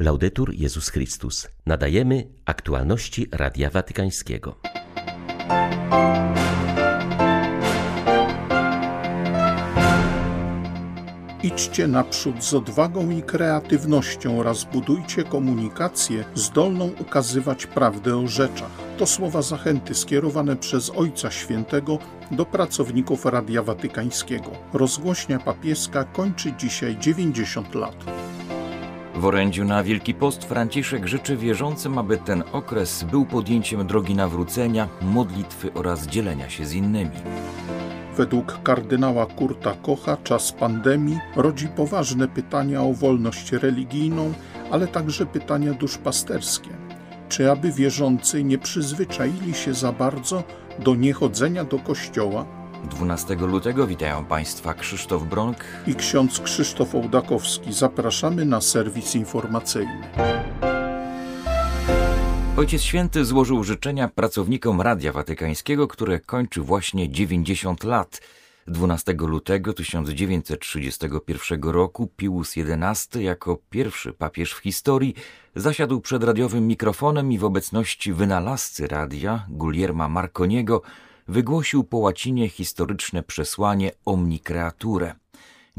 Laudetur Jezus Chrystus. Nadajemy aktualności Radia Watykańskiego. Idźcie naprzód z odwagą i kreatywnością oraz budujcie komunikację zdolną ukazywać prawdę o rzeczach. To słowa zachęty skierowane przez Ojca Świętego do pracowników Radia Watykańskiego. Rozgłośnia papieska kończy dzisiaj 90 lat. W orędziu na Wielki Post Franciszek życzy wierzącym, aby ten okres był podjęciem drogi nawrócenia, modlitwy oraz dzielenia się z innymi. Według kardynała Kurta Kocha czas pandemii rodzi poważne pytania o wolność religijną, ale także pytania duszpasterskie. Czy aby wierzący nie przyzwyczaili się za bardzo do niechodzenia do kościoła? 12 lutego witają Państwa Krzysztof Bronk i ksiądz Krzysztof Ołdakowski. Zapraszamy na serwis informacyjny. Ojciec Święty złożył życzenia pracownikom Radia Watykańskiego, które kończy właśnie 90 lat. 12 lutego 1931 roku Pius XI jako pierwszy papież w historii zasiadł przed radiowym mikrofonem i w obecności wynalazcy radia Guillerma Marconiego wygłosił po łacinie historyczne przesłanie Omni Creature –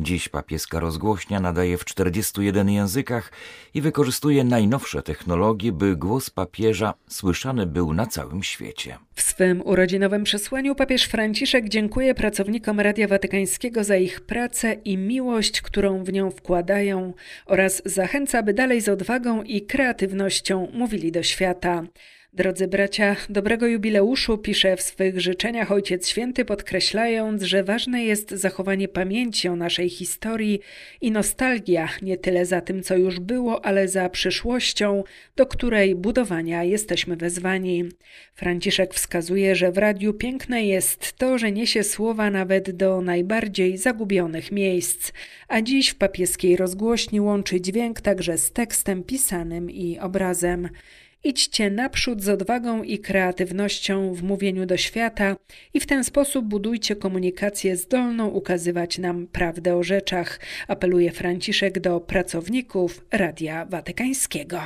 Dziś papieska rozgłośnia nadaje w 41 językach i wykorzystuje najnowsze technologie, by głos papieża słyszany był na całym świecie. W swym urodzinowym przesłaniu papież Franciszek dziękuje pracownikom Radia Watykańskiego za ich pracę i miłość, którą w nią wkładają oraz zachęca, by dalej z odwagą i kreatywnością mówili do świata. Drodzy bracia, dobrego jubileuszu pisze w swych życzeniach Ojciec Święty, podkreślając, że ważne jest zachowanie pamięci o naszej historii i nostalgia nie tyle za tym, co już było, ale za przyszłością, do której budowania jesteśmy wezwani. Franciszek wskazuje, że w radiu piękne jest to, że niesie słowa nawet do najbardziej zagubionych miejsc, a dziś w papieskiej rozgłośni łączy dźwięk także z tekstem pisanym i obrazem. Idźcie naprzód z odwagą i kreatywnością w mówieniu do świata i w ten sposób budujcie komunikację zdolną ukazywać nam prawdę o rzeczach, apeluje Franciszek do pracowników Radia Watykańskiego.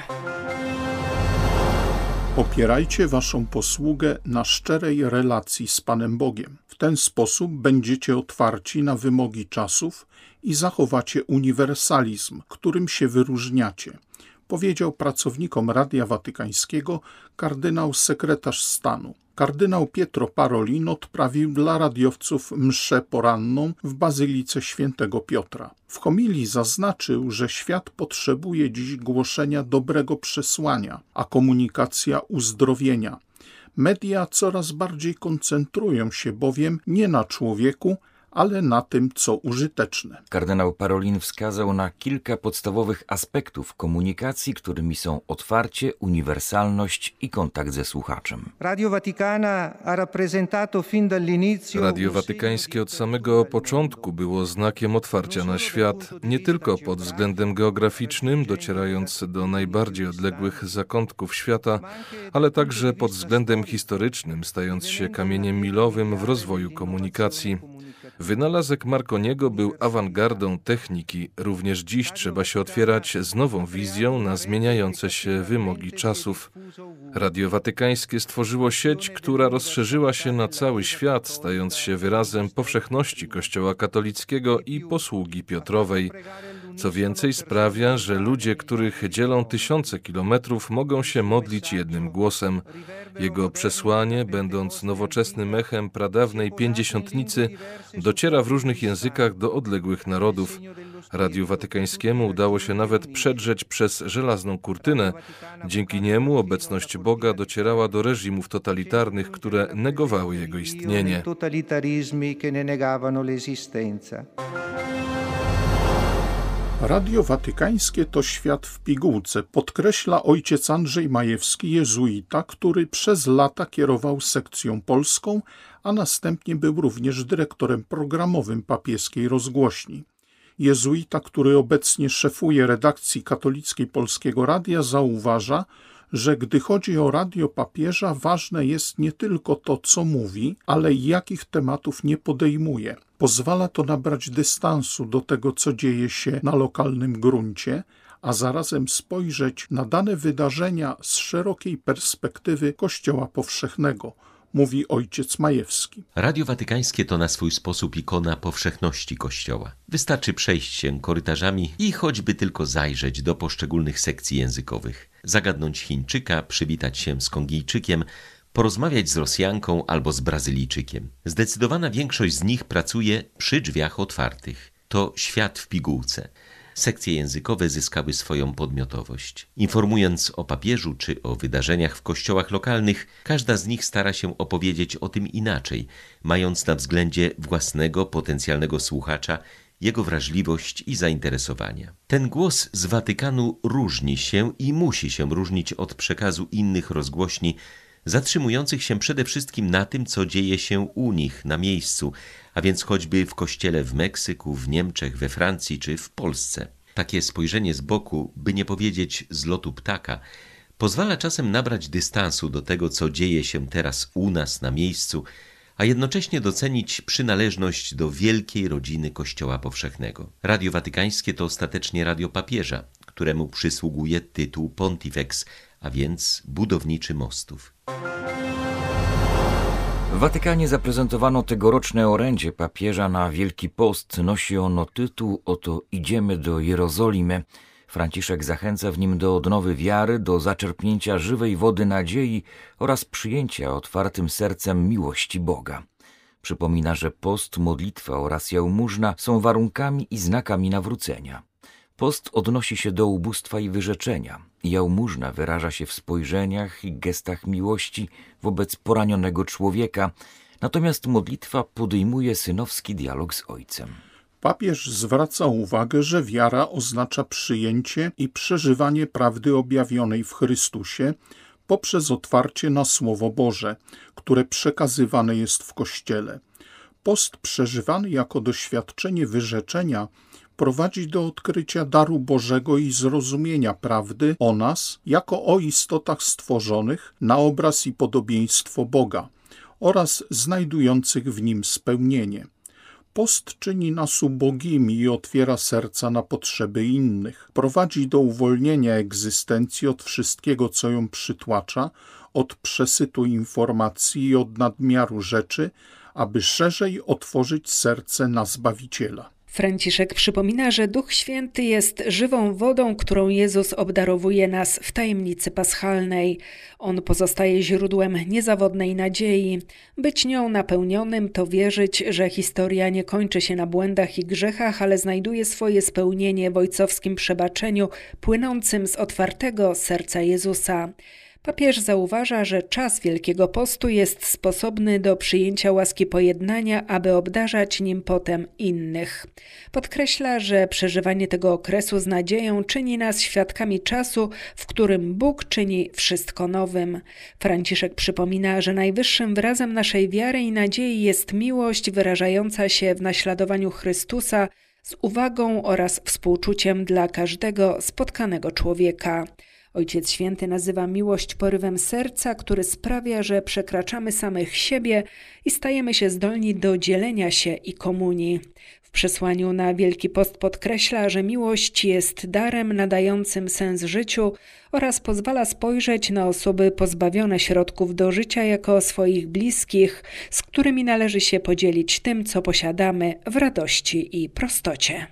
Opierajcie waszą posługę na szczerej relacji z Panem Bogiem. W ten sposób będziecie otwarci na wymogi czasów i zachowacie uniwersalizm, którym się wyróżniacie powiedział pracownikom Radia Watykańskiego kardynał sekretarz stanu. Kardynał Pietro Parolin odprawił dla radiowców mszę poranną w Bazylice Świętego Piotra. W homilii zaznaczył, że świat potrzebuje dziś głoszenia dobrego przesłania, a komunikacja uzdrowienia. Media coraz bardziej koncentrują się bowiem nie na człowieku, ale na tym, co użyteczne. Kardynał Parolin wskazał na kilka podstawowych aspektów komunikacji, którymi są otwarcie, uniwersalność i kontakt ze słuchaczem. Radio Watykańskie od samego początku było znakiem otwarcia na świat, nie tylko pod względem geograficznym, docierając do najbardziej odległych zakątków świata, ale także pod względem historycznym, stając się kamieniem milowym w rozwoju komunikacji. Wynalazek Marconiego był awangardą techniki. Również dziś trzeba się otwierać z nową wizją na zmieniające się wymogi czasów. Radio Watykańskie stworzyło sieć, która rozszerzyła się na cały świat, stając się wyrazem powszechności Kościoła katolickiego i posługi Piotrowej. Co więcej, sprawia, że ludzie, których dzielą tysiące kilometrów, mogą się modlić jednym głosem. Jego przesłanie, będąc nowoczesnym echem pradawnej pięćdziesiątnicy, dociera w różnych językach do odległych narodów. Radiu Watykańskiemu udało się nawet przedrzeć przez żelazną kurtynę. Dzięki niemu obecność Boga docierała do reżimów totalitarnych, które negowały jego istnienie. Radio Watykańskie to świat w pigułce, podkreśla ojciec Andrzej Majewski, jezuita, który przez lata kierował sekcją polską, a następnie był również dyrektorem programowym papieskiej rozgłośni. Jezuita, który obecnie szefuje redakcji katolickiej Polskiego Radia, zauważa, że gdy chodzi o radio papieża, ważne jest nie tylko to, co mówi, ale i jakich tematów nie podejmuje. Pozwala to nabrać dystansu do tego, co dzieje się na lokalnym gruncie, a zarazem spojrzeć na dane wydarzenia z szerokiej perspektywy Kościoła Powszechnego, mówi ojciec Majewski. Radio Watykańskie to na swój sposób ikona powszechności Kościoła. Wystarczy przejść się korytarzami i choćby tylko zajrzeć do poszczególnych sekcji językowych, zagadnąć Chińczyka, przywitać się z Kongijczykiem, porozmawiać z Rosjanką albo z Brazylijczykiem. Zdecydowana większość z nich pracuje przy drzwiach otwartych. To świat w pigułce. Sekcje językowe zyskały swoją podmiotowość. Informując o papieżu czy o wydarzeniach w kościołach lokalnych, każda z nich stara się opowiedzieć o tym inaczej, mając na względzie własnego potencjalnego słuchacza, jego wrażliwość i zainteresowania. Ten głos z Watykanu różni się i musi się różnić od przekazu innych rozgłośni, zatrzymujących się przede wszystkim na tym, co dzieje się u nich na miejscu, a więc choćby w kościele w Meksyku, w Niemczech, we Francji czy w Polsce. Takie spojrzenie z boku, by nie powiedzieć z lotu ptaka, pozwala czasem nabrać dystansu do tego, co dzieje się teraz u nas na miejscu, a jednocześnie docenić przynależność do wielkiej rodziny Kościoła Powszechnego. Radio Watykańskie to ostatecznie radio papieża, któremu przysługuje tytuł Pontifex, a więc budowniczy mostów. W Watykanie zaprezentowano tegoroczne orędzie papieża na Wielki Post. Nosi ono tytuł Oto idziemy do Jerozolimy. Franciszek zachęca w nim do odnowy wiary, do zaczerpnięcia żywej wody nadziei oraz przyjęcia otwartym sercem miłości Boga. Przypomina, że post, modlitwa oraz jałmużna są warunkami i znakami nawrócenia. Post odnosi się do ubóstwa i wyrzeczenia. Jałmużna wyraża się w spojrzeniach i gestach miłości wobec poranionego człowieka, natomiast modlitwa podejmuje synowski dialog z Ojcem. Papież zwraca uwagę, że wiara oznacza przyjęcie i przeżywanie prawdy objawionej w Chrystusie poprzez otwarcie na Słowo Boże, które przekazywane jest w Kościele. Post przeżywany jako doświadczenie wyrzeczenia prowadzi do odkrycia daru Bożego i zrozumienia prawdy o nas jako o istotach stworzonych na obraz i podobieństwo Boga oraz znajdujących w nim spełnienie. Post czyni nas ubogimi i otwiera serca na potrzeby innych. Prowadzi do uwolnienia egzystencji od wszystkiego, co ją przytłacza, od przesytu informacji i od nadmiaru rzeczy, aby szerzej otworzyć serce na Zbawiciela. Franciszek przypomina, że Duch Święty jest żywą wodą, którą Jezus obdarowuje nas w tajemnicy paschalnej. On pozostaje źródłem niezawodnej nadziei. Być nią napełnionym to wierzyć, że historia nie kończy się na błędach i grzechach, ale znajduje swoje spełnienie w ojcowskim przebaczeniu płynącym z otwartego serca Jezusa. Papież zauważa, że czas Wielkiego Postu jest sposobny do przyjęcia łaski pojednania, aby obdarzać nim potem innych. Podkreśla, że przeżywanie tego okresu z nadzieją czyni nas świadkami czasu, w którym Bóg czyni wszystko nowym. Franciszek przypomina, że najwyższym wyrazem naszej wiary i nadziei jest miłość wyrażająca się w naśladowaniu Chrystusa z uwagą oraz współczuciem dla każdego spotkanego człowieka. Ojciec Święty nazywa miłość porywem serca, który sprawia, że przekraczamy samych siebie i stajemy się zdolni do dzielenia się i komunii. W przesłaniu na Wielki Post podkreśla, że miłość jest darem nadającym sens życiu oraz pozwala spojrzeć na osoby pozbawione środków do życia jako swoich bliskich, z którymi należy się podzielić tym, co posiadamy w radości i prostocie.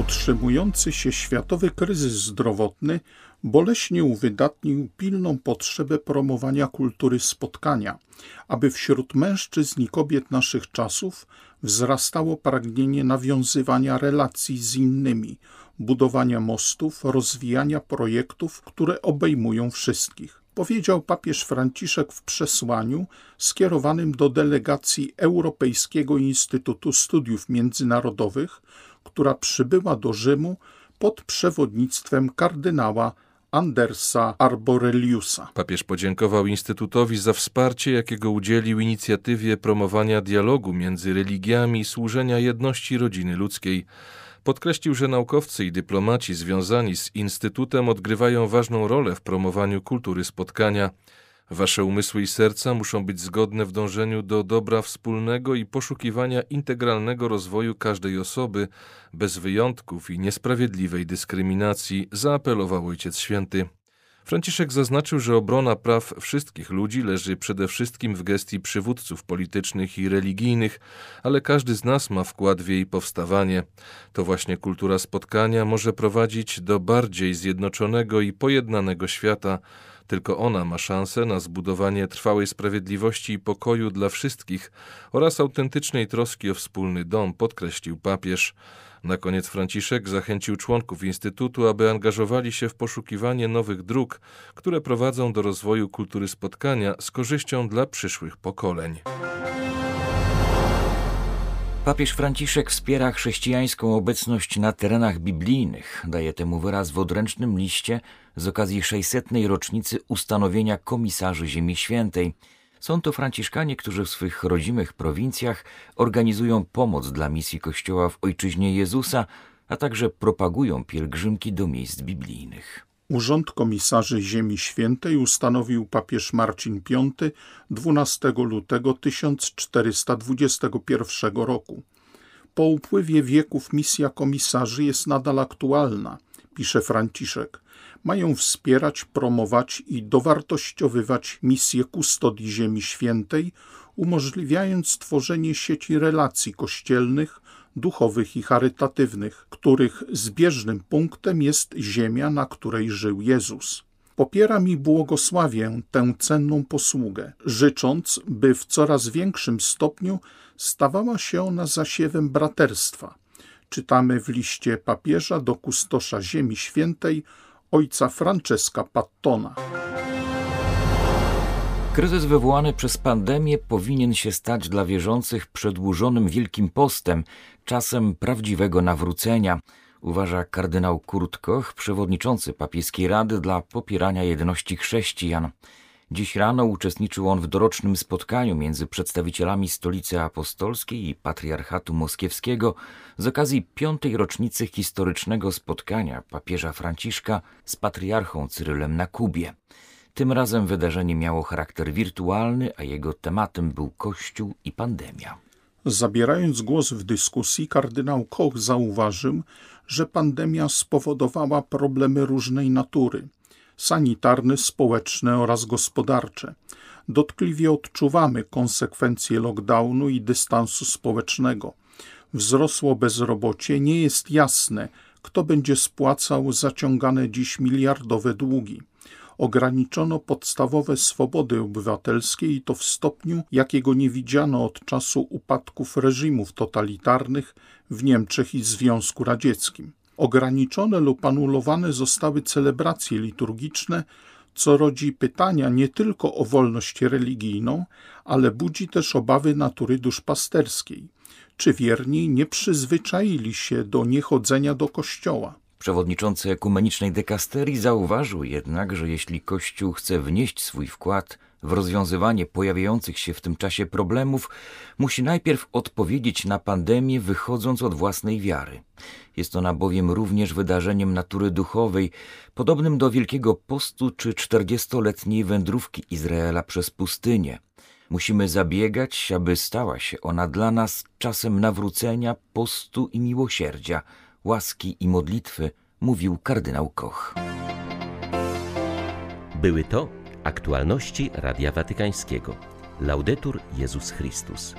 Utrzymujący się światowy kryzys zdrowotny boleśnie uwydatnił pilną potrzebę promowania kultury spotkania, aby wśród mężczyzn i kobiet naszych czasów wzrastało pragnienie nawiązywania relacji z innymi, budowania mostów, rozwijania projektów, które obejmują wszystkich. Powiedział papież Franciszek w przesłaniu skierowanym do delegacji Europejskiego Instytutu Studiów Międzynarodowych, która przybyła do Rzymu pod przewodnictwem kardynała Andersa Arboreliusa. Papież podziękował Instytutowi za wsparcie, jakiego udzielił inicjatywie promowania dialogu między religiami i służenia jedności rodziny ludzkiej. Podkreślił, że naukowcy i dyplomaci związani z Instytutem odgrywają ważną rolę w promowaniu kultury spotkania Wasze umysły i serca muszą być zgodne w dążeniu do dobra wspólnego i poszukiwania integralnego rozwoju każdej osoby, bez wyjątków i niesprawiedliwej dyskryminacji, zaapelował Ojciec Święty. Franciszek zaznaczył, że obrona praw wszystkich ludzi leży przede wszystkim w gestii przywódców politycznych i religijnych, ale każdy z nas ma wkład w jej powstawanie. To właśnie kultura spotkania może prowadzić do bardziej zjednoczonego i pojednanego świata. Tylko ona ma szansę na zbudowanie trwałej sprawiedliwości i pokoju dla wszystkich oraz autentycznej troski o wspólny dom, podkreślił papież. Na koniec Franciszek zachęcił członków Instytutu, aby angażowali się w poszukiwanie nowych dróg, które prowadzą do rozwoju kultury spotkania z korzyścią dla przyszłych pokoleń. Papież Franciszek wspiera chrześcijańską obecność na terenach biblijnych. Daje temu wyraz w odręcznym liście z okazji 600. rocznicy ustanowienia komisarzy Ziemi Świętej. Są to Franciszkanie, którzy w swych rodzimych prowincjach organizują pomoc dla misji Kościoła w Ojczyźnie Jezusa, a także propagują pielgrzymki do miejsc biblijnych. Urząd Komisarzy Ziemi Świętej ustanowił papież Marcin V 12 lutego 1421 roku. Po upływie wieków misja komisarzy jest nadal aktualna, pisze Franciszek. Mają wspierać, promować i dowartościowywać misję kustodii Ziemi Świętej, umożliwiając tworzenie sieci relacji kościelnych duchowych i charytatywnych, których zbieżnym punktem jest ziemia, na której żył Jezus. Popieram i błogosławię tę cenną posługę, życząc, by w coraz większym stopniu stawała się ona zasiewem braterstwa. Czytamy w liście papieża do kustosza Ziemi Świętej ojca Francesca Pattona. Kryzys wywołany przez pandemię powinien się stać dla wierzących przedłużonym Wielkim Postem, czasem prawdziwego nawrócenia, uważa kardynał Kurt Koch, przewodniczący papieskiej rady dla popierania jedności chrześcijan. Dziś rano uczestniczył on w dorocznym spotkaniu między przedstawicielami Stolicy Apostolskiej i Patriarchatu Moskiewskiego z okazji piątej rocznicy historycznego spotkania papieża Franciszka z patriarchą Cyrylem na Kubie. Tym razem wydarzenie miało charakter wirtualny, a jego tematem był Kościół i pandemia. Zabierając głos w dyskusji, kardynał Koch zauważył, że pandemia spowodowała problemy różnej natury sanitarne, społeczne oraz gospodarcze. Dotkliwie odczuwamy konsekwencje lockdownu i dystansu społecznego. Wzrosło bezrobocie, nie jest jasne, kto będzie spłacał zaciągane dziś miliardowe długi ograniczono podstawowe swobody obywatelskie i to w stopniu, jakiego nie widziano od czasu upadków reżimów totalitarnych w Niemczech i Związku Radzieckim. Ograniczone lub anulowane zostały celebracje liturgiczne, co rodzi pytania nie tylko o wolność religijną, ale budzi też obawy natury duszpasterskiej. Czy wierni nie przyzwyczaili się do niechodzenia do kościoła? Przewodniczący ekumenicznej dekasterii zauważył jednak, że jeśli Kościół chce wnieść swój wkład w rozwiązywanie pojawiających się w tym czasie problemów, musi najpierw odpowiedzieć na pandemię, wychodząc od własnej wiary. Jest ona bowiem również wydarzeniem natury duchowej, podobnym do Wielkiego Postu czy czterdziestoletniej wędrówki Izraela przez pustynię. Musimy zabiegać, aby stała się ona dla nas czasem nawrócenia, postu i miłosierdzia, łaski i modlitwy, mówił kardynał Koch. Były to aktualności Radia Watykańskiego. Laudetur Jezus Chrystus.